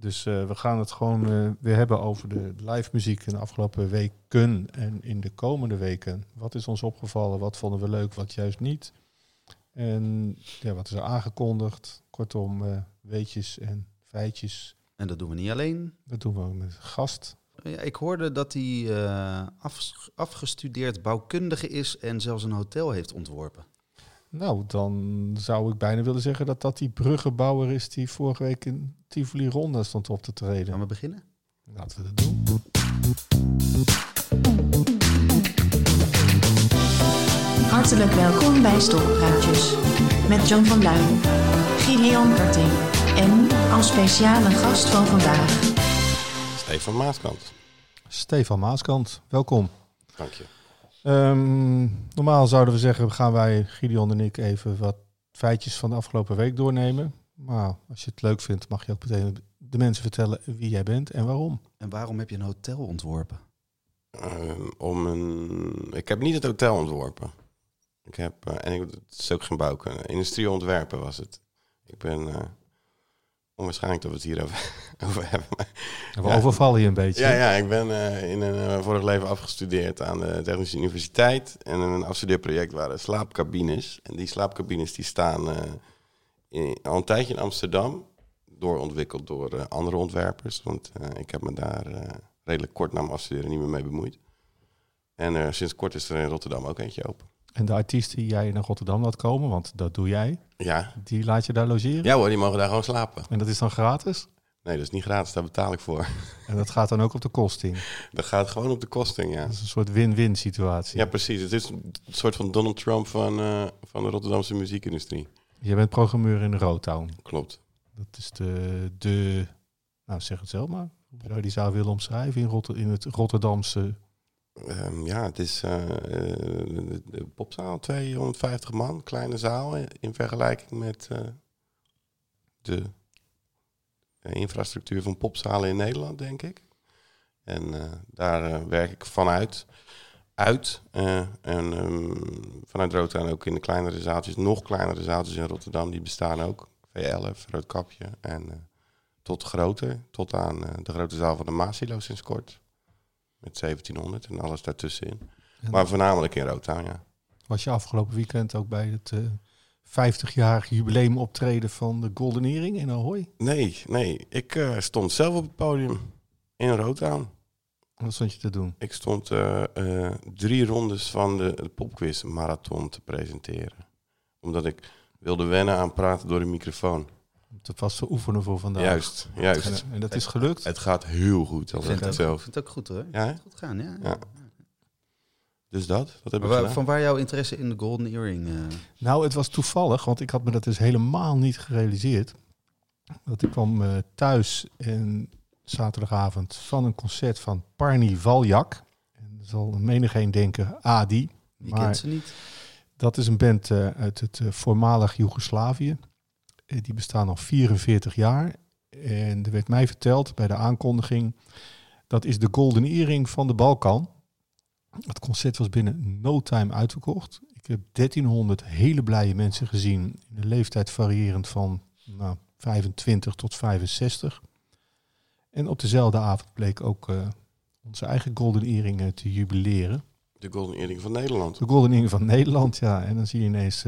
Dus eh, we gaan het gewoon eh, weer hebben over de live muziek in de afgelopen weken en in de komende weken. Wat is ons opgevallen? Wat vonden we leuk? Wat juist niet? En ja, wat is er aangekondigd? Kortom, eh, weetjes en feitjes. En dat doen we niet alleen. Dat doen we met een gast. Ja, ik hoorde dat hij af- afgestudeerd bouwkundige is en zelfs een hotel heeft ontworpen. Nou, dan zou ik bijna willen zeggen dat dat die bruggenbouwer is die vorige week in Tivoli Ronda stond op te treden. Gaan we beginnen? Laten we dat doen. Hartelijk welkom bij Stokpraatjes. Met John van Duin, Gideon Karting en als speciale gast van vandaag, Stefan Maaskant. Stefan Maaskant, welkom. Dank je. Ehm, normaal zouden we zeggen, gaan wij, Gideon en ik, even wat feitjes van de afgelopen week doornemen. Maar als je het leuk vindt, mag je ook meteen de mensen vertellen wie jij bent en waarom. En waarom heb je een hotel ontworpen? Ehm, om een... Ik heb niet het hotel ontworpen. Ik heb, eh, en ik, het is ook geen bouwkunde. Industrieontwerpen was het. Ik ben eh, onwaarschijnlijk dat we het hier over, over hebben. we Ja. overvallen je een beetje. ja, ja, ik ben eh, in een eh, vorig leven afgestudeerd aan de Technische Universiteit. En een afstudeerproject waren slaapcabines. En die slaapcabines die staan eh, in, al een tijdje in Amsterdam. Doorontwikkeld door andere ontwerpers. Want ik heb me daar redelijk kort na mijn afstuderen niet meer mee bemoeid. En sinds kort is er in Rotterdam ook eentje open. En de artiest die jij naar Rotterdam laat komen, want dat doe jij, Ja. die laat je daar logeren. ja hoor, die mogen daar gewoon slapen. En dat is dan gratis. Nee, dat is niet gratis, daar betaal ik voor. En dat gaat dan ook op de kosting. Dat gaat gewoon op de kosting, ja. Dat is een soort win-win situatie. Ja, precies. Het is een soort van Donald Trump van, eh, van de Rotterdamse muziekindustrie. Je bent programmeur in Rotown. Klopt. Dat is de, de, nou zeg het zelf maar. Hoe zou je die zaal willen omschrijven in, Rotter, in het Rotterdamse... Ehm, ja, het is eh, eh, popzaal, 250 man, kleine zaal eh, in vergelijking met de infrastructuur van popzalen in Nederland, denk ik. En daar werk ik vanuit. Uit. en ehm, vanuit Rotterdam ook in de kleinere zaaltjes, nog kleinere zaaltjes in Rotterdam, die bestaan ook. V11, Roodkapje. En tot groter, tot aan de grote zaal van de Maasilo sinds kort. Met 1700 en alles daartussenin. En Maar voornamelijk in Rotterdam, ja. Was je afgelopen weekend ook bij het eh 50-jarig jubileum optreden van de Golden Earring in Ahoy? Nee, nee. Ik eh, stond zelf op het podium in Rotterdam. Wat stond je te doen? Ik stond eh, eh, drie rondes van de, de popquiz marathon te presenteren. Omdat ik wilde wennen aan praten door de microfoon. Te vast te oefenen voor vandaag. Juist, juist. En, en dat is gelukt. Het gaat heel goed, al vind ik het, ook, ik zelf. vind het ook goed hoor. Ja, hè? Goed gaan, ja. Ja. Dus dat, wat van waar jouw interesse in de Golden Earring? eh, Nou, het was toevallig, want ik had me dat dus helemaal niet gerealiseerd. Dat ik kwam eh, thuis en zaterdagavond van een concert van Parny Valjak. En er zal menigeen denken, ah die. Maar- kent ze niet? Dat is een band eh, uit het eh, voormalig Joegoslavië. Eh, die bestaan al 44 jaar. En er werd mij verteld bij de aankondiging... dat is de Golden Earring van de Balkan. Het concert was binnen no time uitverkocht. Ik heb 1300 hele blije mensen gezien... in een leeftijd variërend van nou, 25 tot 65. En op dezelfde avond bleek ook eh, onze eigen Golden Earring eh, te jubileren. De Golden Earring van Nederland. De Golden Earring van Nederland, ja. En dan zie je ineens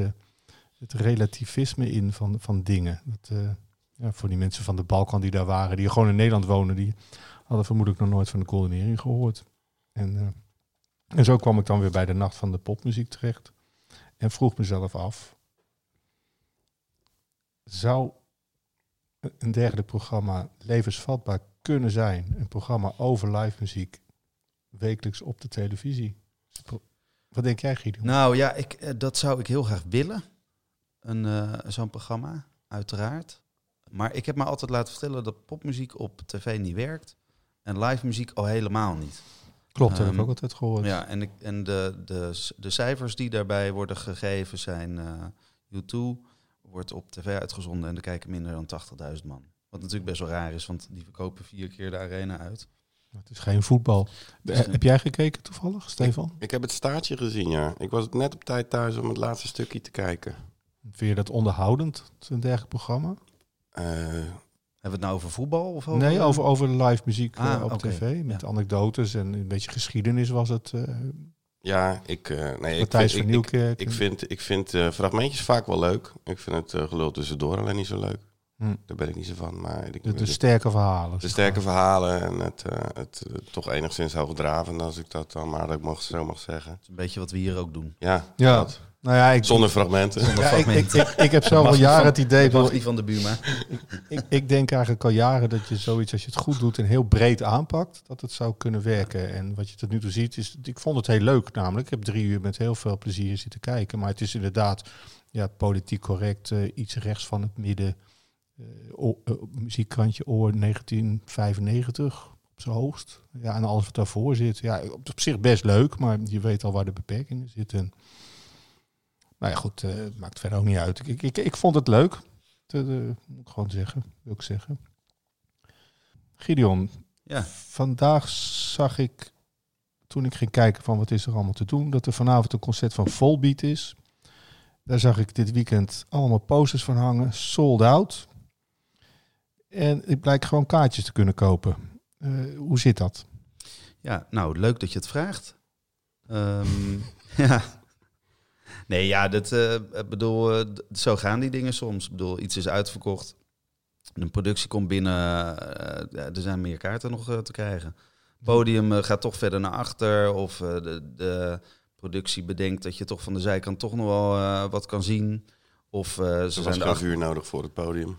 het relativisme in van, van dingen. Dat, eh, ja, voor die mensen van de Balkan die daar waren, die gewoon in Nederland wonen, die hadden vermoedelijk nog nooit van de Golden Earring gehoord. En, eh, en zo kwam ik dan weer bij de Nacht van de Popmuziek terecht. En vroeg mezelf af, zou een dergelijk programma levensvatbaar kunnen zijn? Een programma over live muziek, wekelijks op de televisie? Wat denk jij, Guido? Nou ja, ik, eh, dat zou ik heel graag willen. Een, eh, Zo'n programma, uiteraard. Maar ik heb me altijd laten vertellen dat popmuziek op tv niet werkt. En live muziek al helemaal niet. Klopt, dat heb ik Ehm, ook altijd gehoord. Ja, en, ik, en de, de, de cijfers die daarbij worden gegeven zijn... eh U2 wordt op tv uitgezonden en er kijken minder dan 80.000 man. Wat natuurlijk best wel raar is, want die verkopen vier keer de arena uit. Het is geen voetbal. Eh, heb jij gekeken toevallig, Stefan? Ik heb het staartje gezien, ja. Ik was net op tijd thuis om het laatste stukje te kijken. Vind je dat onderhoudend, zo'n dergelijk programma? Eh, Hebben we het nou over voetbal? Of over... Nee, over, over live muziek eh, Ah, op oké. tv. Met Ja. anekdotes en een beetje geschiedenis was het. eh Ja, ik, eh, nee, ik vind, van ik, ik, ik vind, ik vind eh, fragmentjes vaak wel leuk. Ik vind het eh, gelul tussendoor alleen niet zo leuk. Hm. Daar ben ik niet zo van. Maar ik, de, sterke verhalen. de sterke verhalen en het, eh, het eh, toch enigszins hoogdravende, als ik dat dan maar dat ik mag, zo mag zeggen. Een beetje wat we hier ook doen. Ja, Ja, dat. Nou ja, ik, zonder fragmenten. Zonder ja, ik, ik, ik, ik heb zelf al jaren van- het idee. Dat mag niet van de Buma. ik, ik denk eigenlijk al jaren dat je zoiets, als je het goed doet en heel breed aanpakt, dat het zou kunnen werken. En wat je tot nu toe ziet, is, ik vond het heel leuk namelijk. Ik heb drie uur met heel veel plezier zitten kijken. Maar het is inderdaad ja, politiek correct, eh, iets rechts van het midden. eh, o- eh, muziekkrantje Oor 1995 op zijn hoogst. Ja, en alles wat daarvoor zit. Ja, op, op zich best leuk, maar je weet al waar de beperkingen zitten. Ja, goed, eh, het maakt verder ook niet uit. Ik, ik, ik vond het leuk. Dat moet ik gewoon zeggen, wil ik zeggen. Gideon, Ja. vandaag zag ik, toen ik ging kijken van wat is er allemaal te doen, dat er vanavond een concert van Volbeat is. Daar zag ik dit weekend allemaal posters van hangen, sold out. En ik blijk gewoon kaartjes te kunnen kopen. Eh, hoe zit dat? Ja, nou, leuk dat je het vraagt. Ehm, ja. Nee, ja, dat, eh, bedoel, eh, zo gaan die dingen soms. Ik bedoel, iets is uitverkocht. Een productie komt binnen. eh, ja, er zijn meer kaarten nog te krijgen. Podium gaat toch verder naar achter. Of de, de productie bedenkt dat je toch van de zijkant toch nog wel wat kan zien. Of ze Er was zijn erachter- vuur nodig voor het podium.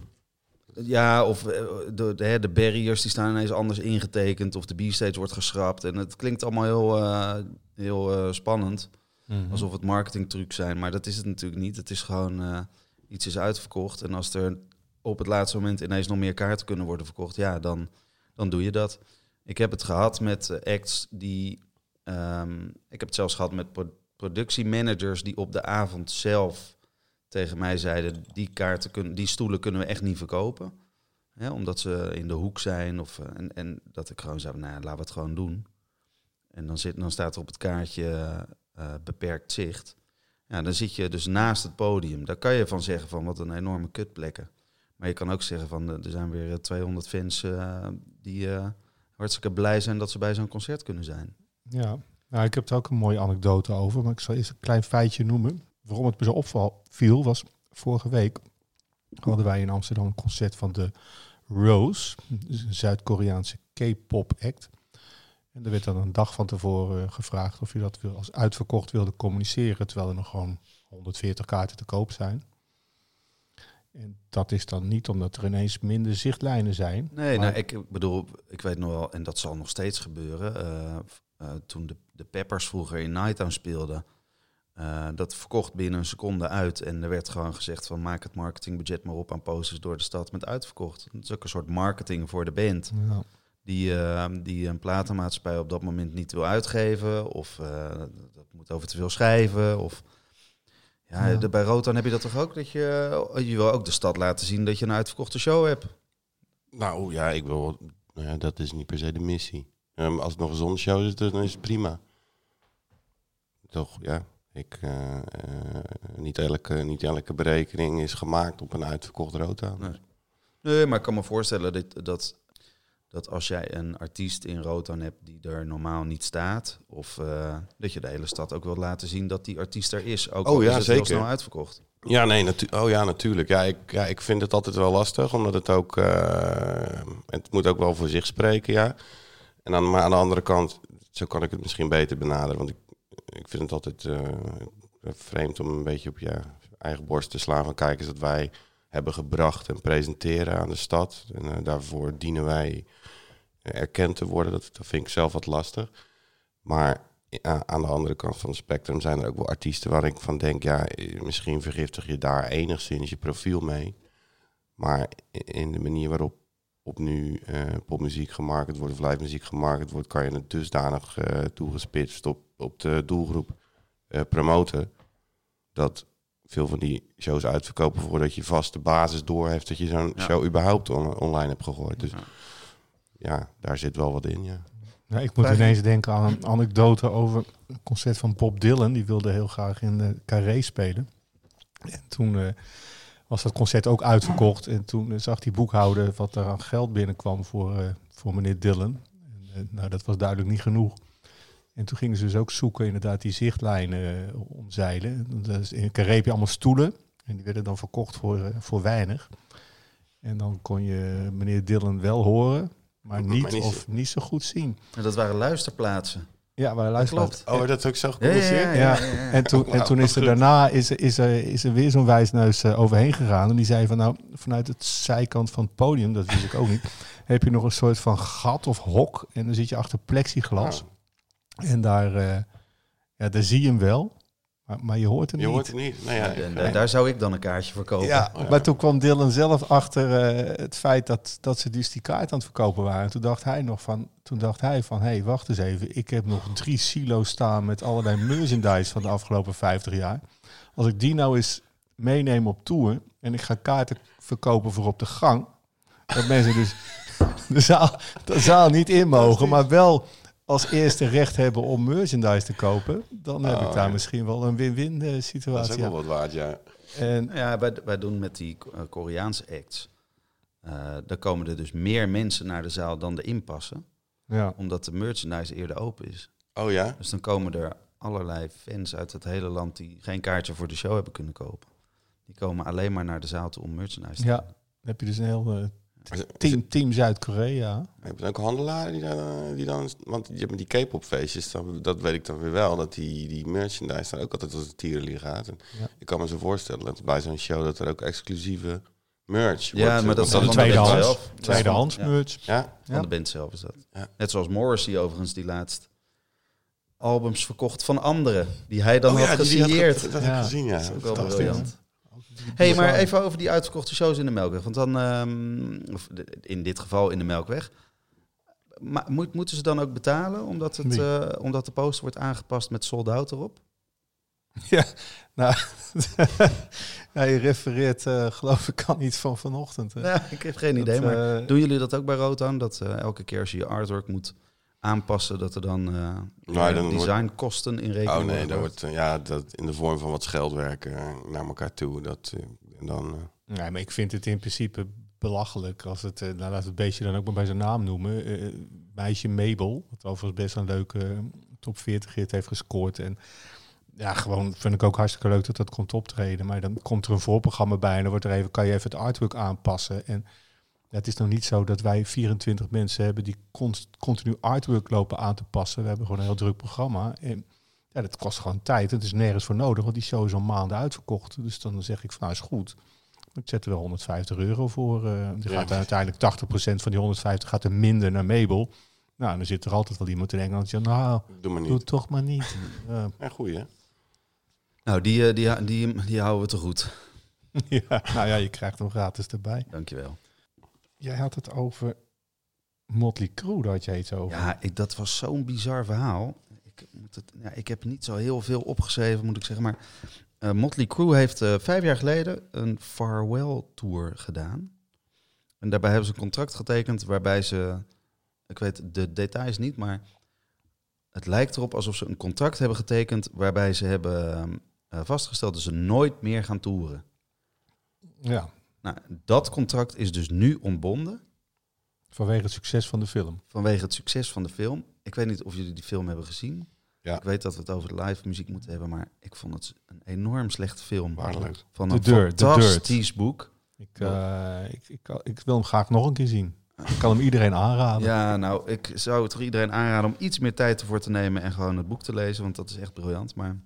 ja, of de, de, de barriers die staan ineens anders ingetekend. Of de B-stage wordt geschrapt. En het klinkt allemaal heel, heel spannend. Alsof het marketingtrucs zijn. Maar dat is het natuurlijk niet. Het is gewoon eh, iets is uitverkocht. En als er op het laatste moment ineens nog meer kaarten kunnen worden verkocht. Ja, dan, dan doe je dat. Ik heb het gehad met eh, acts die... ehm, ik heb het zelfs gehad met pro- productiemanagers die op de avond zelf tegen mij zeiden... die, kaarten kunnen, die stoelen kunnen we echt niet verkopen. Omdat ze in de hoek zijn. Of, eh, en, en dat ik gewoon zei, nou, laten we het gewoon doen. En dan, zit, dan staat er op het kaartje eh, beperkt zicht. Ja, dan zit je dus naast het podium. Daar kan je van zeggen van wat een enorme kutplekken. Maar je kan ook zeggen van eh, er zijn weer eh, 200 fans eh, die eh, hartstikke blij zijn dat ze bij zo'n concert kunnen zijn. Ja, nou, ik heb er ook een mooie anekdote over, maar ik zal eerst een klein feitje noemen. Waarom het me zo opviel was, vorige week hadden wij in Amsterdam een concert van de Rose, dus een Zuid-Koreaanse K-pop act. En er werd dan een dag van tevoren gevraagd of je dat wil, als uitverkocht wilde communiceren, terwijl er nog gewoon 140 kaarten te koop zijn. En dat is dan niet omdat er ineens minder zichtlijnen zijn. Nee, nou, ik bedoel, ik weet nog wel, en dat zal nog steeds gebeuren. eh, eh, toen de, de Peppers vroeger in Nighttown speelden, eh, dat verkocht binnen een seconde uit. En er werd gewoon gezegd van maak het marketingbudget maar op aan posters door de stad met uitverkocht. Dat is ook een soort marketing voor de band. Ja. Die, eh, die een platenmaatschappij op dat moment niet wil uitgeven. Of eh, dat moet over te veel schrijven. Of ja, Ja. De, bij Rotan heb je dat toch ook? Dat je, je wil ook de stad laten zien dat je een uitverkochte show hebt. Nou ja, ik wil. Nou ja, dat is niet per se de missie. Ehm, als het nog een zonshow is, dan is het prima. Toch, ja. Ik, eh, eh, niet, elke, niet elke berekening is gemaakt op een uitverkocht rota. Nee. Nee, maar ik kan me voorstellen dat, dat, dat als jij een artiest in Rotan hebt die er normaal niet staat, of eh, dat je de hele stad ook wilt laten zien dat die artiest er is. Ook Oh al ja, is het heel snel uitverkocht. Ja, nee, oh ja, natuurlijk. Ja ik, ja, ik vind het altijd wel lastig, omdat het ook... eh, het moet ook wel voor zich spreken, ja. En dan, maar aan de andere kant, zo kan ik het misschien beter benaderen. Want ik, ik vind het altijd eh, vreemd om een beetje op je eigen borst te slaan van... Kijk eens wat wij hebben gebracht en presenteren aan de stad. En daarvoor dienen wij erkend te worden. Dat, dat vind ik zelf wat lastig. Maar ja, aan de andere kant van het spectrum zijn er ook wel artiesten waar ik van denk, ja, eh, misschien vergiftig je daar enigszins je profiel mee. Maar in de manier waarop op nu eh, popmuziek gemarket wordt of live muziek gemarket wordt, kan je het dusdanig eh toegespitst op, op de doelgroep promoten. Dat veel van die shows uitverkopen voordat je vast de basis door heeft dat je zo'n Ja. show überhaupt on- online hebt gegooid. Dus Ja. Ja, daar zit wel wat in, ja. Ja, ik moet ineens denken aan een anekdote over een concert van Bob Dylan. Die wilde heel graag in de Carré spelen. En toen eh, was dat concert ook uitverkocht. En toen zag die boekhouder wat er aan geld binnenkwam voor, eh, voor meneer Dillon. En, eh, nou, dat was duidelijk niet genoeg. En toen gingen ze dus ook zoeken, inderdaad, die zichtlijnen eh, omzeilen. Dus in Carré heb je allemaal stoelen. En die werden dan verkocht voor, eh, voor weinig. En dan kon je meneer Dillon wel horen, maar Maar niet of niet zo goed zien. En dat waren luisterplaatsen. Ja, waar luisteren. Klopt. Oh, dat ook zo Ja, ja, gecommuniceerd? ja, Ja, ja, ja. En toen, en toen is er daarna is, er- is, er, is er weer zo'n wijsneus eh, overheen gegaan. En die zei van nou, vanuit het zijkant van het podium, dat wist ik ook niet, heb je nog een soort van gat of hok. En dan zit je achter plexiglas. Ah, En daar, eh, ja, daar zie je hem wel, maar, maar je hoort hem je niet. hoort het niet. Nou ja, En daar, zou ik dan een kaartje voor kopen. Ja, Oh, ja. maar toen kwam Dylan zelf achter eh, het feit dat, dat ze dus die kaart aan het verkopen waren. Toen dacht hij nog van, toen dacht hij van, hé, hey, wacht eens even. Ik heb nog drie silo's staan met allerlei merchandise van de afgelopen 50 jaar. Als ik die nou eens meeneem op tour en ik ga kaarten verkopen voor op de gang, dat mensen dus de zaal, de zaal niet in mogen, maar wel als eerste recht hebben om merchandise te kopen, dan heb Oh, ik daar ja. misschien wel een win-win eh, dat is situatie. ook wel wat waard, ja. En Ja, wij, wij doen met die eh, Koreaanse acts. eh daar komen er dus meer mensen naar de zaal dan er inpassen. ja. Omdat de merchandise eerder open is. Oh ja? Dus dan komen er allerlei fans uit het hele land die geen kaartje voor de show hebben kunnen kopen. Die komen alleen maar naar de zaal toe om merchandise te Ja. kopen. Dan heb je dus een heel team, team Zuid-Korea. Heb je ook handelaren die dan, eh, die dan... Want je hebt met die K-pop feestjes, dan, dat weet ik dan weer wel, dat die, die merchandise daar ook altijd als een tierenlier gaat. En Ja. Ik kan me zo voorstellen dat bij zo'n show dat er ook exclusieve merch Ja, wordt. maar dat is de tweedehands. zelf. Tweedehands Ja, merch. Ja, Van de band zelf is dat. Ja. Net zoals Morrissey overigens, die laatst albums verkocht van anderen. Die hij dan oh, had ja, gesigneerd. ge- dat Ja. heb ik gezien, ja. dat is ook wel briljant. Hey, maar even over die uitverkochte shows in de Melkweg. Want dan, ehm, of in dit geval in de Melkweg. Maar moet, moeten ze dan ook betalen omdat, het, eh, omdat de poster wordt aangepast met sold out erop? Ja, nou, ja, je refereert uh, geloof ik kan niet van vanochtend. Hè. Ja, ik heb geen idee. Maar uh, doen jullie dat ook bij Rotan? Dat elke keer als je je artwork moet aanpassen, dat er dan, uh, Nou, dan designkosten in rekening Oh nee, dat wordt uh, ja, dat in de vorm van wat scheldwerken uh, naar elkaar toe. Dat, en dan, uh, Nee, maar ik vind het in principe belachelijk als het, nou laat het beestje dan ook maar bij zijn naam noemen. Uh, meisje Mabel, wat overigens best een leuke top 40 hit heeft gescoord. En ja, gewoon vind ik ook hartstikke leuk dat dat komt optreden. Maar dan komt er een voorprogramma bij en dan wordt er even, kan je even het artwork aanpassen. En het is nog niet zo dat wij 24 mensen hebben die const, continu artwork lopen aan te passen. We hebben gewoon een heel druk programma. En ja, dat kost gewoon tijd. Het is nergens voor nodig, want die show is al maanden uitverkocht. Dus dan zeg ik van nou is goed. Ik zet er wel 150 euro voor. Uh, die ja. gaat uiteindelijk 80% van die 150 gaat er minder naar Mabel. Nou, dan zit er altijd wel iemand in Engeland die zegt, nou, doe, maar niet. doe het toch maar niet. ja, ja goeie hè? Nou, die, die, die, die houden we te goed. ja, nou ja, je krijgt hem gratis erbij. Dankjewel. Jij had het over Motley Crue, daar had je iets over. Ja, ik, dat was zo'n bizar verhaal. Ik, moet het, ja, ik heb niet zo heel veel opgeschreven, moet ik zeggen. Maar uh, Motley Crue heeft uh, vijf jaar geleden een farewell tour gedaan. En daarbij hebben ze een contract getekend waarbij ze, ik weet de details niet, maar het lijkt erop alsof ze een contract hebben getekend waarbij ze hebben uh, vastgesteld dat ze nooit meer gaan toeren. Ja. Nou, dat contract is dus nu ontbonden. Vanwege het succes van de film. Vanwege het succes van de film. Ik weet niet of jullie die film hebben gezien. Ja. Ik weet dat we het over de live muziek moeten hebben, maar ik vond het een enorm slechte film. Waarlijk. Van The een Dirt, The fantastisch boek. Ik, uh, ik, ik, ik, wil hem graag nog een keer zien. Ik kan hem iedereen aanraden. Ja, nou, ik zou het toch iedereen aanraden om iets meer tijd ervoor te nemen en gewoon het boek te lezen, want dat is echt briljant. Maar,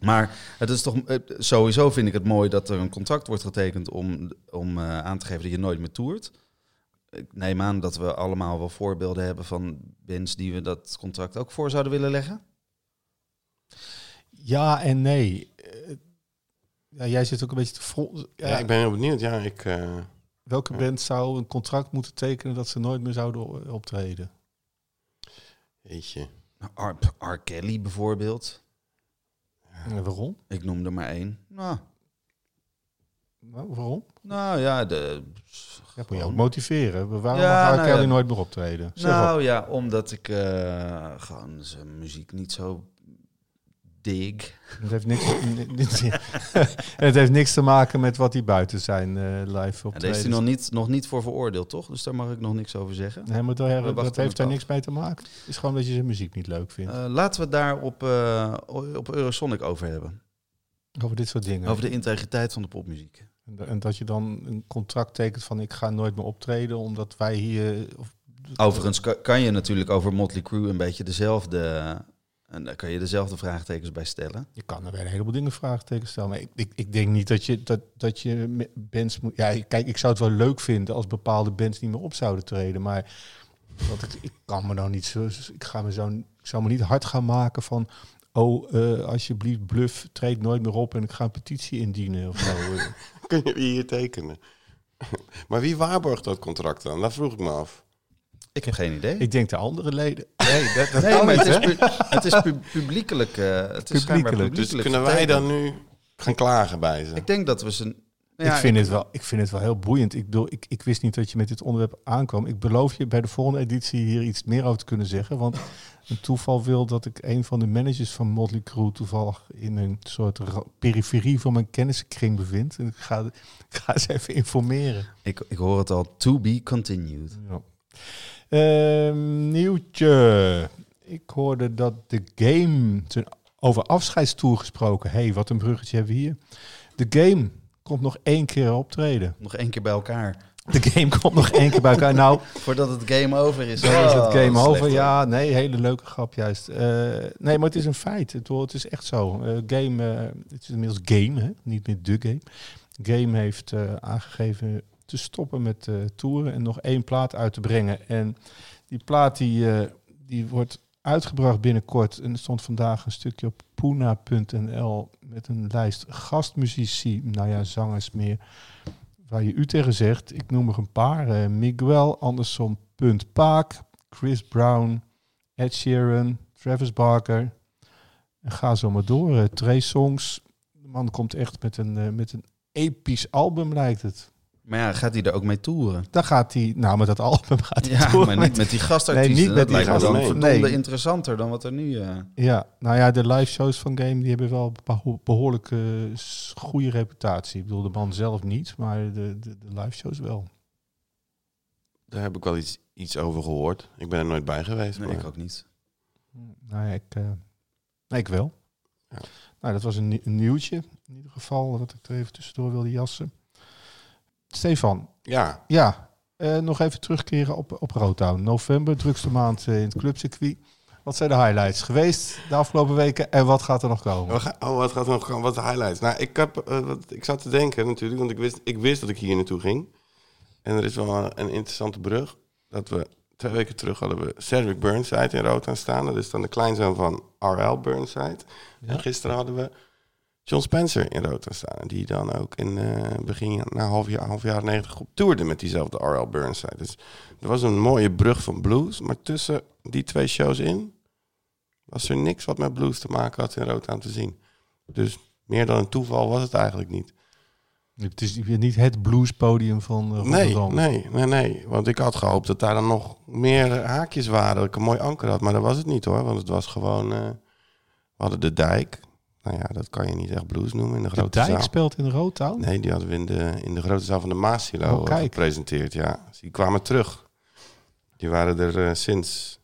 maar het is toch sowieso vind ik het mooi dat er een contract wordt getekend om, om uh, aan te geven dat je nooit meer toert. Ik neem aan dat we allemaal wel voorbeelden hebben van bands die we dat contract ook voor zouden willen leggen. Ja en nee. Uh, ja, jij zit ook een beetje te vol. Ja, ja ik ben heel benieuwd. Ja, ik, uh, Welke ja. band zou een contract moeten tekenen dat ze nooit meer zouden optreden? Jeetje. Nou, R. R. Kelly bijvoorbeeld. Ja. waarom? Ik noem er maar één. Nou, nou waarom? Nou ja, de... Ja, moet je ook motiveren. Waarom Ja, nou Kelly ja. nooit meer optreden? Zeg Nou op. ja, omdat ik uh, gewoon zijn muziek niet zo Het heeft niks, het heeft niks te maken met wat die buiten zijn eh, live op daar is hij nog niet, nog niet voor veroordeeld, toch? Dus daar mag ik nog niks over zeggen. Nee, maar daar, dat heeft daar niks mee te maken. Het is gewoon dat je zijn muziek niet leuk vindt. Eh, laten we het daar op, eh, op Eurosonic over hebben. Over dit soort dingen. Over de integriteit van de popmuziek. En da- En dat je dan een contract tekent van ik ga nooit meer optreden omdat wij hier... Of, Overigens ka- kan je natuurlijk over Motley Crue een beetje dezelfde... En daar kan je dezelfde vraagtekens bij stellen. Je kan er weer een heleboel dingen vraagtekens stellen. Maar ik, ik, ik denk niet dat je, dat, dat je met bands moet... Ja, kijk, ik zou het wel leuk vinden als bepaalde bands niet meer op zouden treden. Maar dat ik, ik kan me nou niet zo... Ik, ga me zo, ik zou me niet hard gaan maken van... Oh, eh, alsjeblieft, bluff, treed nooit meer op en ik ga een petitie indienen of zo. Kun je hier tekenen? maar wie waarborgt dat contract dan? Dat vroeg ik me af. Ik heb geen idee. ik denk de andere leden. Nee, dat, dat nee, kan maar niet, het is, pu- het is pu- publiekelijk. eh, het is Publiekelijk. Dus kunnen wij dan nu gaan klagen bij ze? Ik denk dat we ze... ik, vind het wel, ik vind het wel heel boeiend. Ik, bedoel, ik, ik wist niet dat je met dit onderwerp aankwam. Ik beloof je bij de volgende editie hier iets meer over te kunnen zeggen. Want een toeval wil dat ik een van de managers van Motley Crue toevallig in een soort ra- periferie van mijn kennissenkring bevindt. En ik ga, ik ga ze even informeren. Ik, ik hoor het al. To be continued. Ja. Ehm, nieuwtje. Ik hoorde dat de game, over afscheidstoer gesproken. hey, wat een bruggetje hebben we hier. De game komt nog één keer optreden. Nog één keer bij elkaar. De game komt nog één keer bij elkaar. Nou, Voordat het game over is. dan is het Oh, game over. slecht, Ja, nee, hele leuke grap juist. Eh, nee, maar het is een feit. Het, het is echt zo. Eh, game, eh, het is inmiddels game, hè? niet meer de game. Game heeft aangegeven te stoppen met eh toeren en nog één plaat uit te brengen. En die plaat die, eh, die wordt uitgebracht binnenkort. En er stond vandaag een stukje op poona.nl met een lijst gastmuzici, nou ja, zangers meer, waar je u tegen zegt. Ik noem er een paar. eh, Miguel Anderson, Punt Paak, Chris Brown, Ed Sheeran, Travis Barker. En ga zo maar door. Trey Songs. De man komt echt met een, met een episch album, lijkt het. Maar ja, gaat hij er ook mee toeren? Daar gaat hij, nou met dat album gaat hij Ja, maar met- niet met die gastartiesten. Nee, niet met dat die lijkt me dan gasten, verdomde nee. interessanter dan wat er nu... eh, Ja, nou ja, de live shows van Game die hebben wel behoorlijk eh, goede reputatie. Ik bedoel, de man zelf niet, maar de, de, de live shows wel. Daar heb ik wel iets, iets over gehoord. Ik ben er nooit bij geweest. nee, maar ik ook niet. Nou ja, ik, eh, nee, ik wel. Ja. Nou, dat was een, een nieuwtje. In ieder geval, dat ik er even tussendoor wilde jassen. Stefan, Ja, ja, eh, nog even terugkeren op, op Rotown. November, drukste maand eh, in het clubcircuit. Wat zijn de highlights geweest de afgelopen weken en wat gaat er nog komen? Oh, wat gaat er nog komen? Wat de highlights? Nou, ik, heb, eh, wat, ik zat te denken natuurlijk, want ik wist, ik wist dat ik hier naartoe ging. En er is wel een, een interessante brug. Dat we twee weken terug hadden we Cedric Burnside in rood aan staan. Dat is dan de kleinzoon van R.L. Burnside. Ja. En gisteren hadden we John Spencer in rood aan staan. Die dan ook in eh, begin, na half jaar, half jaar 90 op toerde met diezelfde R.L. Burnside. Dus er was een mooie brug van blues. Maar tussen die twee shows in was er niks wat met blues te maken had in rood aan te zien. Dus meer dan een toeval was het eigenlijk niet. Het is niet het bluespodium van eh, Nee, Rotterdam. nee, nee, nee. Want ik had gehoopt dat daar dan nog meer haakjes waren. Dat ik een mooi anker had. Maar dat was het niet hoor. Want het was gewoon... eh, we hadden de dijk. Nou ja, dat kan je niet echt blues noemen in de De grote Dijk zaal. speelt in Rotown? Nee, die hadden we in de, in de grote zaal van de Maasilo Oh, gepresenteerd. Ja, Dus die kwamen terug. Die waren er eh, sinds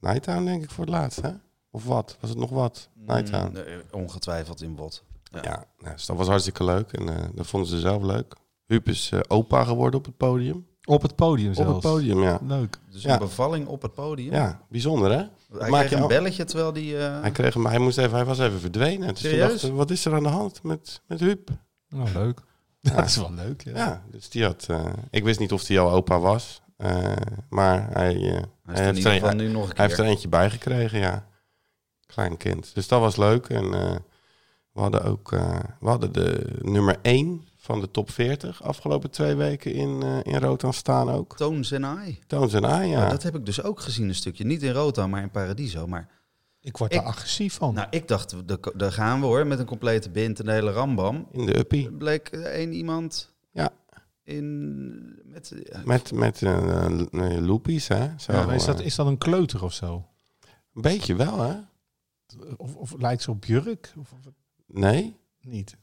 Nighttown denk ik voor het laatst, hè? Of wat? Was het nog wat? Nighttown. Mm, eh, ongetwijfeld in Wot. Ja, nou, dus dat was hartstikke leuk. En eh, dat vonden ze zelf leuk. Huub is eh, opa geworden op het podium. Op het podium Op zelfs. het podium, ja. Leuk. Dus Ja. een bevalling op het podium. Ja, bijzonder hè? Hij maak kreeg je een belletje terwijl die... eh, Hij, kreeg hem, hij, moest even, hij was even verdwenen. Dus we, wat is er aan de hand met, met Huub? Nou, leuk. Ja. Dat is wel leuk, ja. Ja, dus die had... eh, ik wist niet of hij al opa was. eh, maar hij, eh, hij hij, heeft er, geval een, nu nog een hij keer. heeft er eentje bij gekregen, ja. Klein kind. Dus dat was leuk. En eh, we hadden ook... eh, we hadden de nummer 1 van de top 40 afgelopen twee weken in, eh in Rotan staan ook. Toons en I. Toons en I, ja. Nou, dat heb ik dus ook gezien een stukje. Niet in Rota, maar in Paradiso. Maar Ik word Ik- er agressief van. nou, ik dacht, daar- daar gaan we hoor, met een complete bint en de hele rambam. In de uppie. Bleek er één iemand Ja. in... Met, ja, Met, met eh, eh, loopies, hè. Zo, ja, is, dat, eh, is dat een kleuter of zo? Een beetje wel, hè. Of, of lijkt ze op jurk? Of, of Nee? niet?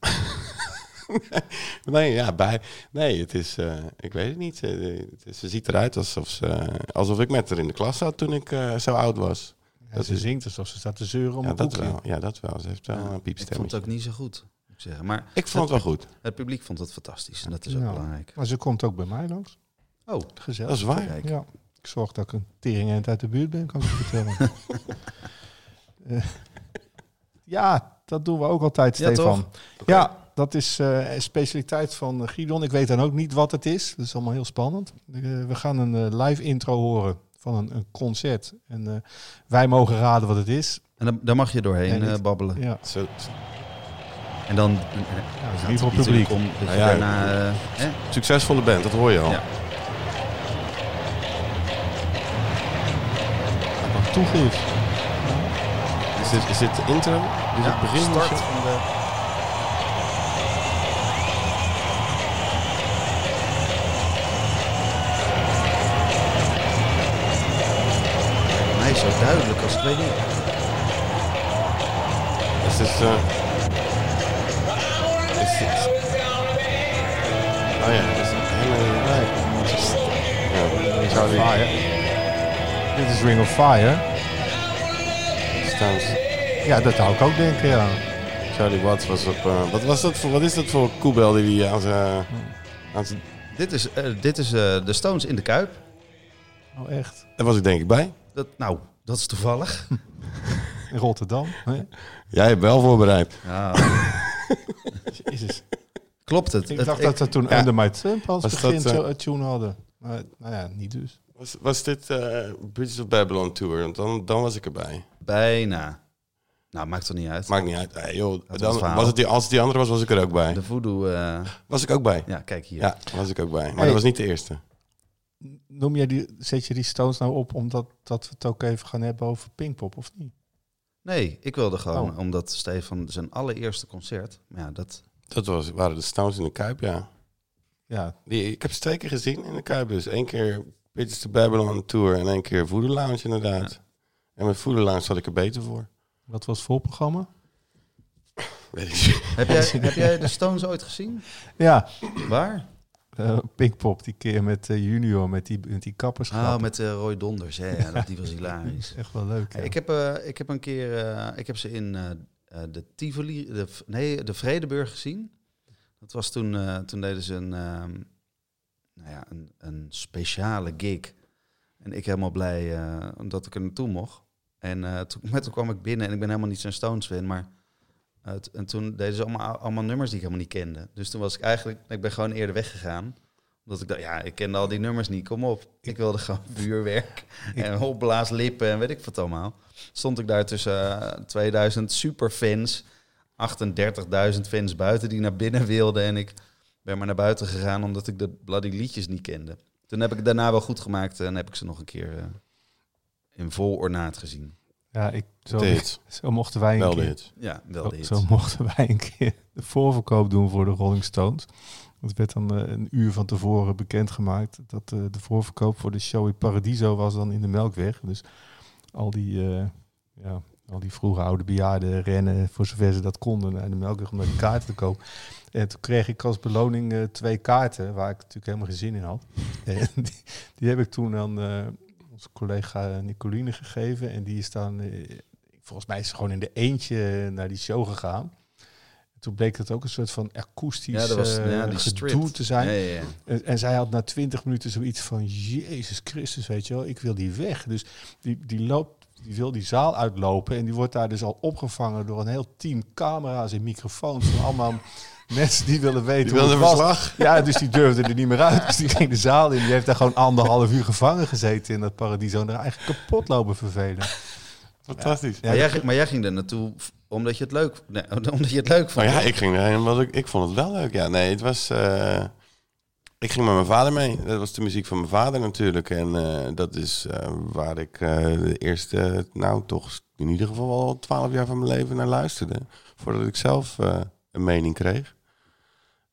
Nee, ja, bij. Nee, het is. eh, ik weet het niet. Eh, het is- ze ziet eruit alsof, ze, alsof ik met haar in de klas zat toen ik eh, zo oud was. Ja, Dat ze is- zingt alsof ze staat te zeuren om Ja een dat, wel. ja, dat wel. Ze heeft wel Ja, een ik vond het ook niet zo goed, moet ik zeggen. Maar Ik vond het wel goed. het publiek vond het fantastisch. En dat is ook belangrijk. Maar ze komt ook bij mij langs. Oh, Gezellig. Dat is waar. kijk. Ja. Ik zorg dat ik een tering uit de buurt ben, kan ik je vertellen. Eh, ja, dat doen we ook altijd, Ja, Stefan. toch? Ja, dat is eh, een specialiteit van uh, Gideon. Ik weet dan ook niet wat het is. Dat is allemaal heel spannend. Eh, we gaan een eh, live intro horen van een, een concert. En eh, wij mogen raden wat het is. En dan, daar mag je doorheen Nee, eh, babbelen. Ja, Zo, En dan... ja niet voor publiek. om Nou ja, daarna... eh, succesvolle band, dat hoor je al. Ja. Wat toegeeft. Is, dit, is dit de intro? Is Ja, het begin? start van de... zo duidelijk als ik weet niet. Is dit... eh, is dit... Oh ja, dat is helemaal... Nee. Ja, Charlie Fire. Dit is Ring of Fire. Stones. Ja, dat zou ik ook denken, ja. Charlie Watts was op... eh, wat, was dat voor, wat is dat voor koebel die hij aan zijn... aan zijn- Dit is, eh, dit is eh, de Stones in de Kuip. Oh, echt. Daar was ik denk ik bij. Dat, nou, dat is toevallig. In Rotterdam. Hè? Jij hebt wel voorbereid. Ja, Jezus. klopt het. Ik Het- dacht ik- dat ze toen ja. Under My Thumb als Was begin dat, eh, zo een tune hadden. Maar nou ja, niet dus. Was, was dit eh Bridges of Babylon Tour? Want dan, dan was ik erbij. Bijna. Nou, maakt toch niet uit. Maakt niet uit. Nee, joh, dan, was het die, als het die andere was, was ik er ook bij. De voodoo... eh, Was ik ook bij. ja, kijk hier. Ja, was ik ook bij. Maar Hey. dat was niet de eerste. Noem jij die, zet je die Stones nou op omdat dat we het ook even gaan hebben over Pinkpop, of niet? Nee, ik wilde gewoon, Oh. omdat Stefan zijn allereerste concert... Ja, dat... Dat was, waren de Stones in de Kuip, ja. Ja, Die, ik heb ze twee keer gezien in de Kuip. Dus één keer Bridges of Babylon Tour en één keer Voodoo Lounge inderdaad. En met Voodoo Lounge zat ik er beter voor. wat was het voorprogramma? Weet ik niet. Heb jij, heb jij de Stones ooit gezien? Ja, Waar? Eh, Pinkpop, die keer met eh, Junior, met die, met die kappers. Ah, met eh, Roy Donders. Ja, ja, dat, die was hilarisch. Echt wel leuk. ja. Ik, heb, ik heb een keer... ik heb ze in de Tivoli... De, nee, de Vredeburg gezien. Dat was toen... toen deden ze een... ehm, nou ja, een, een speciale gig. En ik helemaal blij eh, dat ik er naartoe mocht. En toen, toen kwam ik binnen en ik ben helemaal niet zo'n Stones fan, maar eh, t- en toen deden ze allemaal, allemaal nummers die ik helemaal niet kende. Dus toen was ik eigenlijk, ik ben gewoon eerder weggegaan. Omdat ik dacht, ja, ik kende al die nummers niet, kom op. Ik wilde gewoon vuurwerk en opblaaslippen en weet ik wat allemaal. Stond ik daar tussen eh, 2000 superfans, 38.000 fans buiten die naar binnen wilden. En ik ben maar naar buiten gegaan omdat ik de bloody liedjes niet kende. Toen heb ik daarna wel goed gemaakt en heb ik ze nog een keer eh, in vol ornaat gezien. Ja, ik, zo, De zo mochten wij een Wel de keer. Ja, wel zo, de zo mochten wij een keer de voorverkoop doen voor de Rolling Stones. Het werd dan eh, een uur van tevoren bekendgemaakt dat eh, de voorverkoop voor de show in Paradiso was dan in de Melkweg. Dus al die, eh, ja, al die vroege oude bejaarden rennen voor zover ze dat konden naar de Melkweg om naar die kaarten te kopen. En toen kreeg ik als beloning eh, twee kaarten waar ik natuurlijk helemaal geen zin in had. En die, die heb ik toen eh, onze collega Nicoline gegeven. En die is dan, eh, volgens mij is ze gewoon in de eentje naar die show gegaan. Toen bleek het ook een soort van akoestisch ja, dat was eh, ja, gedoe te zijn. Ja. En, en zij had na twintig minuten zoiets van, Jezus Christus, weet je wel, ik wil die weg. Dus die, die loopt, die wil die zaal uitlopen en die wordt daar dus al opgevangen door een heel team camera's en microfoons van allemaal mensen die willen weten Die hoe het was. verslag. Ja, dus die durfde er niet meer uit. Dus die ging de zaal in. Die heeft daar gewoon anderhalf uur gevangen gezeten in dat paradiso. En er eigenlijk kapot lopen vervelen. Fantastisch. maar, jij, ging- maar jij ging er naartoe omdat je het leuk, nee, omdat je het leuk vond. Nou ja, ik ging erheen omdat ik, ik vond het wel leuk. Ja, nee, het was... eh, ik ging met mijn vader mee. Dat was de muziek van mijn vader natuurlijk. En eh, dat is eh, waar ik eh, de eerste, nou toch in ieder geval al twaalf jaar van mijn leven naar luisterde. Voordat ik zelf eh, een mening kreeg.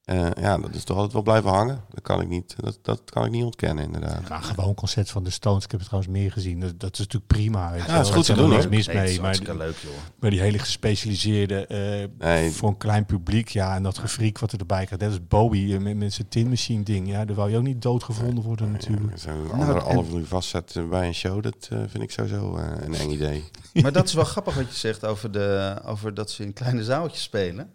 Eh, ja, dat is toch altijd wel blijven hangen. Dat kan ik niet, dat, dat kan ik niet ontkennen, inderdaad. Ja, gewoon concert van de Stones. Ik heb het trouwens meer gezien. Dat, dat is natuurlijk prima. Weet je Ja, wel. is goed te doen, niks mis Nee, het is mee. Maar, hartstikke leuk, joh. maar die hele gespecialiseerde, eh, Nee. voor een klein publiek, ja, en dat gefriek wat er erbij krijgt. Dat is Bowie eh, met, met zijn tin machine ding. Ja, daar wou je ook niet doodgevonden worden natuurlijk. Ja, Zo'n Nou, anderhalf uur vastzetten bij een show, dat eh, vind ik sowieso een eng idee. Maar dat is wel grappig wat je zegt over, de, over dat ze in kleine zaaltjes spelen.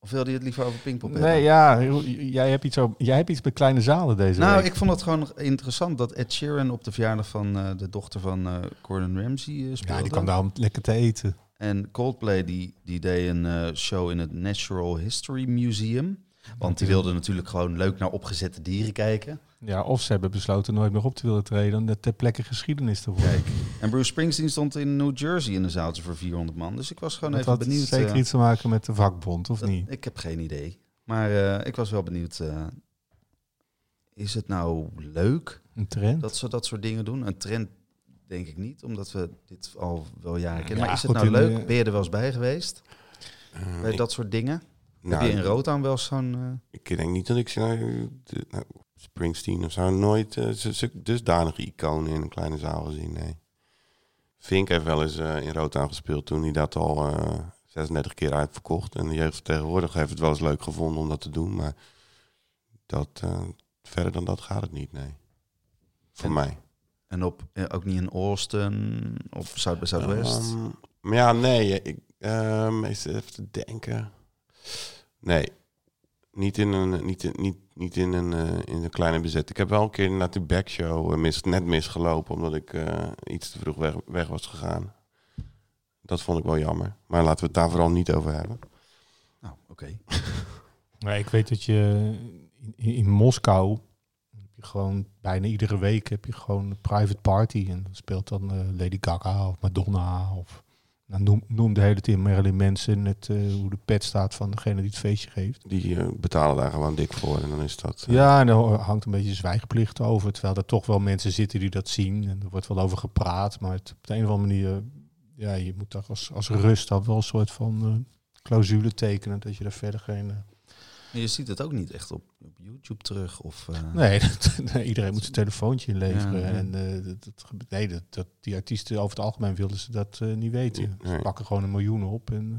Of wilde je het liever over Pinkpop hebben? Nee, ja, jij hebt iets, over, jij hebt iets met kleine zalen deze Nou, week. ik vond het gewoon interessant dat Ed Sheeran op de verjaardag van eh, de dochter van eh Gordon Ramsay eh, speelde. ja, die kwam daar om lekker te eten. En Coldplay die, die deed een eh, show in het Natural History Museum. Want die wilden natuurlijk gewoon leuk naar opgezette dieren kijken. Ja, of ze hebben besloten nooit meer op te willen treden om de ter plekke geschiedenis te worden. Kijk. En Bruce Springsteen stond in New Jersey in een zaaltje voor 400 man. Dus ik was gewoon Dat even had benieuwd. zeker eh, iets te maken met de vakbond, of dat- niet? Ik heb geen idee. Maar eh, ik was wel benieuwd. eh, is het nou leuk Een trend? dat ze dat soort dingen doen? Een trend denk ik niet, omdat we dit al wel jaren kennen. Ja, maar is het goed, nou leuk? de- Ben je er wel eens bij geweest? Eh, Bij ik, dat soort dingen? nou, heb je in Rotterdam wel eens zo'n... eh, ik denk niet dat ik nou, de- nou, Springsteen of zo nooit uh, dusdanige iconen in een kleine zaal gezien. Nee. Vink heeft wel eens eh, in Rotterdam gespeeld toen hij dat al eh 36 keer uitverkocht. En de jeugd tegenwoordig heeft het wel eens leuk gevonden om dat te doen. Maar dat, eh, verder dan dat gaat het niet, nee. Voor En- mij. En op, eh, ook niet in Austin of Zuid bij Zuidwest? Ehm, maar ja, nee. Ik, ehm even te denken. Nee. Niet in een, niet, in- niet, niet in een, eh, in een kleine bezet. Ik heb wel een keer naar die backshow eh, mis, net misgelopen. Omdat ik eh, iets te vroeg weg, weg was gegaan. Dat vond ik wel jammer. Maar laten we het daar vooral niet over hebben. nou, oké. Maar ik weet dat je in, in Moskou heb je gewoon bijna iedere week heb je gewoon een private party en dan speelt dan eh, Lady Gaga of Madonna of nou, noem, de hele tijd Marilyn Manson net hoe de pet staat van degene die het feestje geeft. Die eh, betalen daar gewoon dik voor. En dan is dat... eh, Ja, en dan hangt een beetje zwijgplicht over, terwijl er toch wel mensen zitten die dat zien en er wordt wel over gepraat, maar het, op de een of andere manier, ja, je moet daar als, als rust dan wel een soort van eh, clausule tekenen dat je daar verder geen... Maar je ziet het ook niet echt op, op YouTube terug. Of, eh, Nee, dat- nee, iedereen moet zijn telefoontje inleveren. Ja, ja. En eh, dat, nee, dat, dat, die artiesten over het algemeen wilden ze dat eh, niet weten. Nee. Ze pakken gewoon een miljoen op en uh,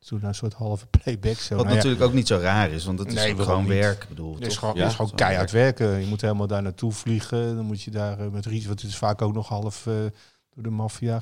ze doen daar een soort halve playback. Zo. Wat Nou ja, natuurlijk ook niet zo raar is, want het is Nee, gewoon niet? werk. Ik bedoel, het is gewoon, Ja, het is gewoon keihard werken. Je moet helemaal daar naartoe vliegen. Dan moet je daar met risico. Want het is vaak ook nog half eh, door de maffia. eh,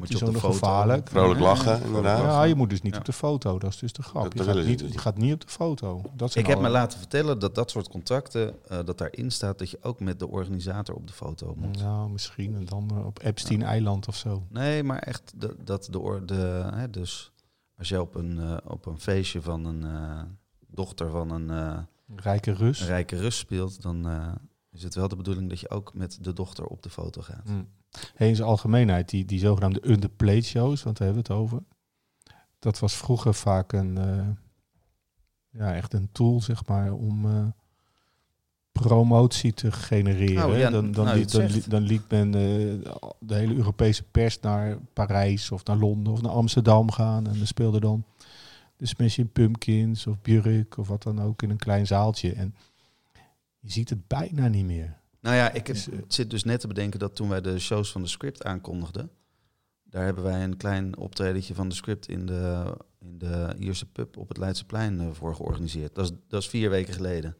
Het is ook de nog gevaarlijk. Vrolijk Ja, lachen, ja, inderdaad. Ja, je moet dus niet Ja. op de foto. Dat is dus de grap. Dat- je, dat gaat niet, dus. je gaat niet op de foto. Dat zijn Ik heb me laten vertellen dat dat soort contracten, eh, dat daarin staat dat je ook met de organisator op de foto moet. Nou, misschien. En dan op Epstein-eiland of zo. Nee, maar echt de, dat de orde. Hè, dus als je op een, eh, op een feestje van een eh, dochter van een, eh, Rijke Rus. een rijke Rus speelt, dan eh, is het wel de bedoeling dat je ook met de dochter op de foto gaat. Mm. Hey, in zijn algemeenheid, die, die zogenaamde underplayed shows, want daar hebben we het over. Dat was vroeger vaak een, eh, ja, echt een tool, zeg maar, om eh, promotie te genereren. Oh, ja, dan, dan, nou, liet, dan, liet men eh, de hele Europese pers naar Parijs of naar Londen of naar Amsterdam gaan. En dan speelde dan de Smashing Pumpkins of Björk of wat dan ook in een klein zaaltje. En je ziet het bijna niet meer. Nou ja, ik heb, Dus, eh, zit dus net te bedenken dat toen wij de shows van de script aankondigden, daar hebben wij een klein optredentje van de script in de, in de Ierse pub op het Leidseplein eh, voor georganiseerd. Dat is, dat is vier weken geleden.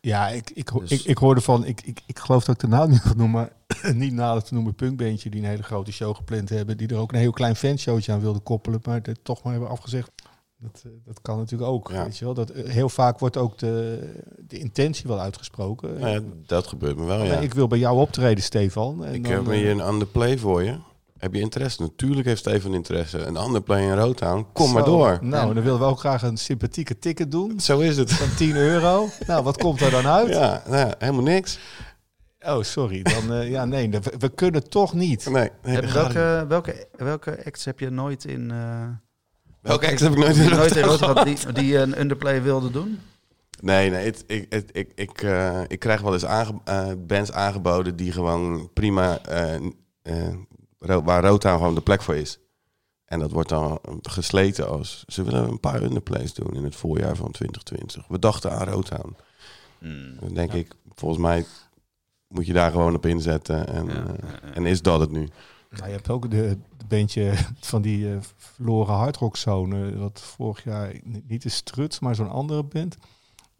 Ja, ik, Dus- ik, ik hoorde van, ik, ik, ik geloof dat ik de naam niet ga noemen, niet nader te noemen punkbandje die een hele grote show gepland hebben, die er ook een heel klein fanshowtje aan wilde koppelen, maar dat toch maar hebben afgezegd. Dat, eh, dat kan natuurlijk ook, Ja. weet je wel. Dat, eh, heel vaak wordt ook de, de intentie wel uitgesproken. Nou ja, dat gebeurt me wel, ja. Ik wil bij jou optreden, Stefan. En Ik dan, heb eh, hier een underplay voor je. Heb je interesse? Natuurlijk heeft Stefan interesse. Een underplay in Rotown. Kom maar door. Nou, dan willen we ook graag een sympathieke ticket doen Zo is het. van 10 euro. nou, wat komt er dan uit? Ja, nou ja, helemaal niks. Oh, sorry. Dan, eh, ja, nee, we, we kunnen toch niet. Nee. welke, welke, welke acts heb je nooit in... eh, Welke act heb ik nooit in nooit in Rotterdam Rotterdam die, die een underplay wilde doen? Nee, nee. Het, ik, het, ik, ik, eh, ik krijg wel eens aange, eh, bands aangeboden die gewoon prima... eh, eh, ro- waar Rotown gewoon de plek voor is. En dat wordt dan gesleten als... Ze willen een paar underplays doen in het voorjaar van 2020. We dachten aan Rotown. Hmm. Dan denk ik, volgens mij moet je daar gewoon op inzetten. En, Ja, eh, ja, ja. en is dat het nu? Nou, je hebt ook de, de bandje van die eh, verloren hardrockzone, wat vorig jaar niet- de Struts, maar zo'n andere band.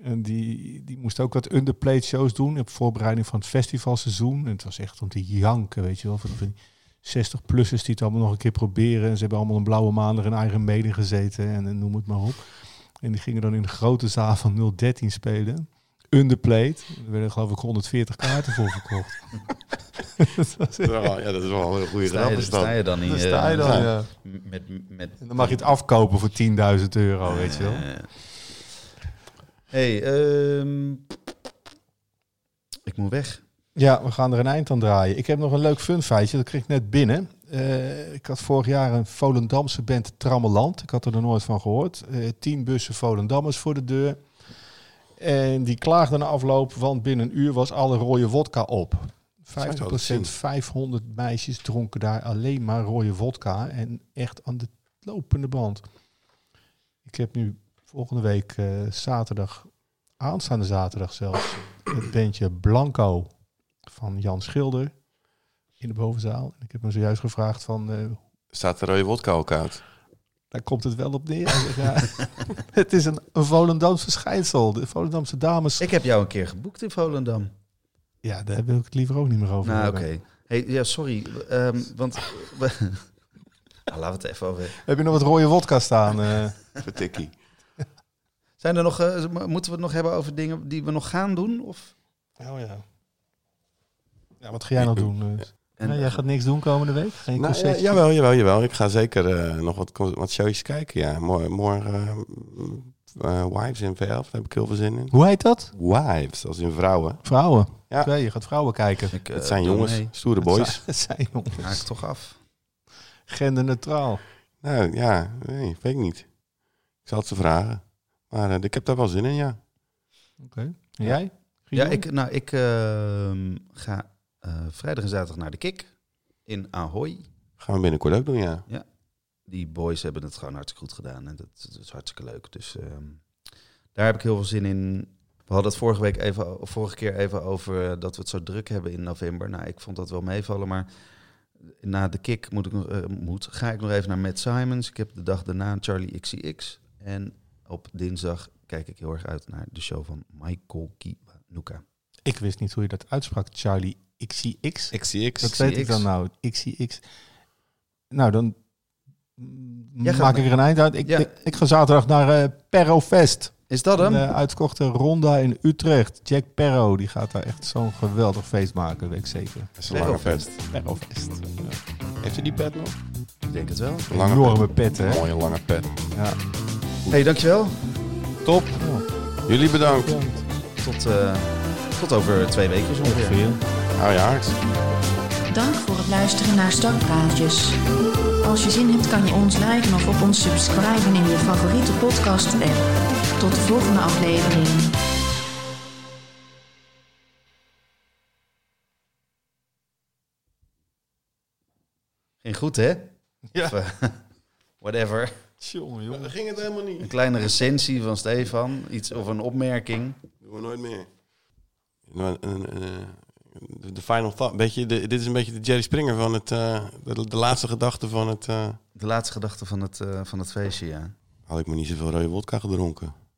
En die, die moest ook wat underplayed shows doen op voorbereiding van het festivalseizoen. En het was echt om te janken, weet je wel. Van, die 60-plussers die het allemaal nog een keer proberen. En ze hebben allemaal een blauwe maandag in eigen Maiden gezeten en, en noem het maar op. En die gingen dan in de grote zaal van 013 spelen. Underplayed. Er werden geloof ik 140 kaarten voor verkocht. Dat was echt- Ja, ja, dat is wel een goede Sta je, is sta je dan niet... Sta je dan, ja. ja. Met, met, dan mag je het afkopen voor 10.000 euro, weet je wel. Hey, ehm, ik moet weg. Ja, we gaan er een eind aan draaien. Ik heb nog een leuk fun feitje, dat kreeg ik net binnen. Eh, ik had vorig jaar een Volendamse band Trammeland. Ik had er nog nooit van gehoord. Eh, tien bussen Volendammers voor de deur. En die klaagden na afloop, want binnen een uur was alle rode wodka op. 50% 500 meisjes dronken daar alleen maar rode wodka. En echt aan de lopende band. Ik heb nu volgende week eh, zaterdag, aanstaande zaterdag zelfs, het bandje Blanco van Jan Schilder in de bovenzaal. En ik heb me zojuist gevraagd van, eh, Staat de rode wodka ook uit? Daar komt het wel op neer. Ja, het is een, een Volendams verschijnsel. De Volendamse dames. Ik heb jou een keer geboekt in Volendam. Ja, daar wil ik het liever ook niet meer over Nou, oké. hebben. Hey, ja, sorry. ehm, want... Nou, laten we het even over... Heb je nog wat rode wodka staan? eh? Vertikkie. Zijn er nog... eh, moeten we het nog hebben over dingen die we nog gaan doen? Of... Oh ja. Ja, wat ga jij nou doen? eh? En, jij gaat niks doen komende week? Geen Nou, ja, jawel, jawel, jawel. Ik ga zeker eh, nog wat, wat showjes kijken. Ja, morgen, morgen eh, eh, Wives in Velf, daar heb ik heel veel zin in. Hoe heet dat? Wives, als in vrouwen. Vrouwen. Ja. Oké, je gaat vrouwen kijken. Ik, Het zijn jongens, mee. stoere boys. Het zijn jongens. Haak toch af. Genderneutraal. Nou ja, nee, weet ik niet. Ik zal het ze vragen. Maar ik heb daar wel zin in, ja. Oké. En jij? Ja, ik, nou, ik ehm, ga vrijdag en zaterdag naar de Kik in Ahoy. Gaan we binnenkort ook doen, ja. Die boys hebben het gewoon hartstikke goed gedaan. En dat, dat is hartstikke leuk. Dus ehm, daar heb ik heel veel zin in. We hadden het vorige, week even, vorige keer even over eh, dat we het zo druk hebben in november. Nou, ik vond dat wel meevallen. Maar na de kick moet ik nog, eh, moet, ga ik nog even naar Matt Simons. Ik heb de dag daarna Charlie XCX. En op dinsdag kijk ik heel erg uit naar de show van Michael Kiwanuka. Ik wist niet hoe je dat uitsprak. Charlie XCX. XCX. Dat weet ik dan nou. XCX. Nou, dan mm, Jij gaat maak ik er een eind uit. Ik, Ja. ik, ik ga zaterdag naar eh Perro Fest. Is dat hem? Een uitverkochte ronda in Utrecht. Jack Perro, die gaat daar echt zo'n geweldig feest maken, weet ik zeker. Dat is een lange. Perro Fest. Ja. Heeft u die pet nog? Ik denk het wel. Een lange Enorme pet. pet, hè? Mooie lange pet. Ja. hey, dankjewel. Top. Jullie bedankt. Tot, eh, tot over twee weken zo ongeveer. Hou je hart. Dank voor het luisteren naar Startpraatjes. Als je zin hebt kan je ons liken of op ons subscriben in je favoriete podcast app. Tot de volgende aflevering. Ging goed, hè? Ja. Of, eh, whatever. Jongen, jongen. Dat ging het helemaal Een niet. kleine recensie van Stefan. Iets of een opmerking. Doen we nooit meer. Nou, een- een, eh, De de final thought. Beetje, de, dit is een beetje de Jerry Springer van het... eh, de, de laatste gedachte van het... eh, De laatste gedachte van het, eh, van het feestje, ja. had ik maar niet zoveel rode wodka gedronken.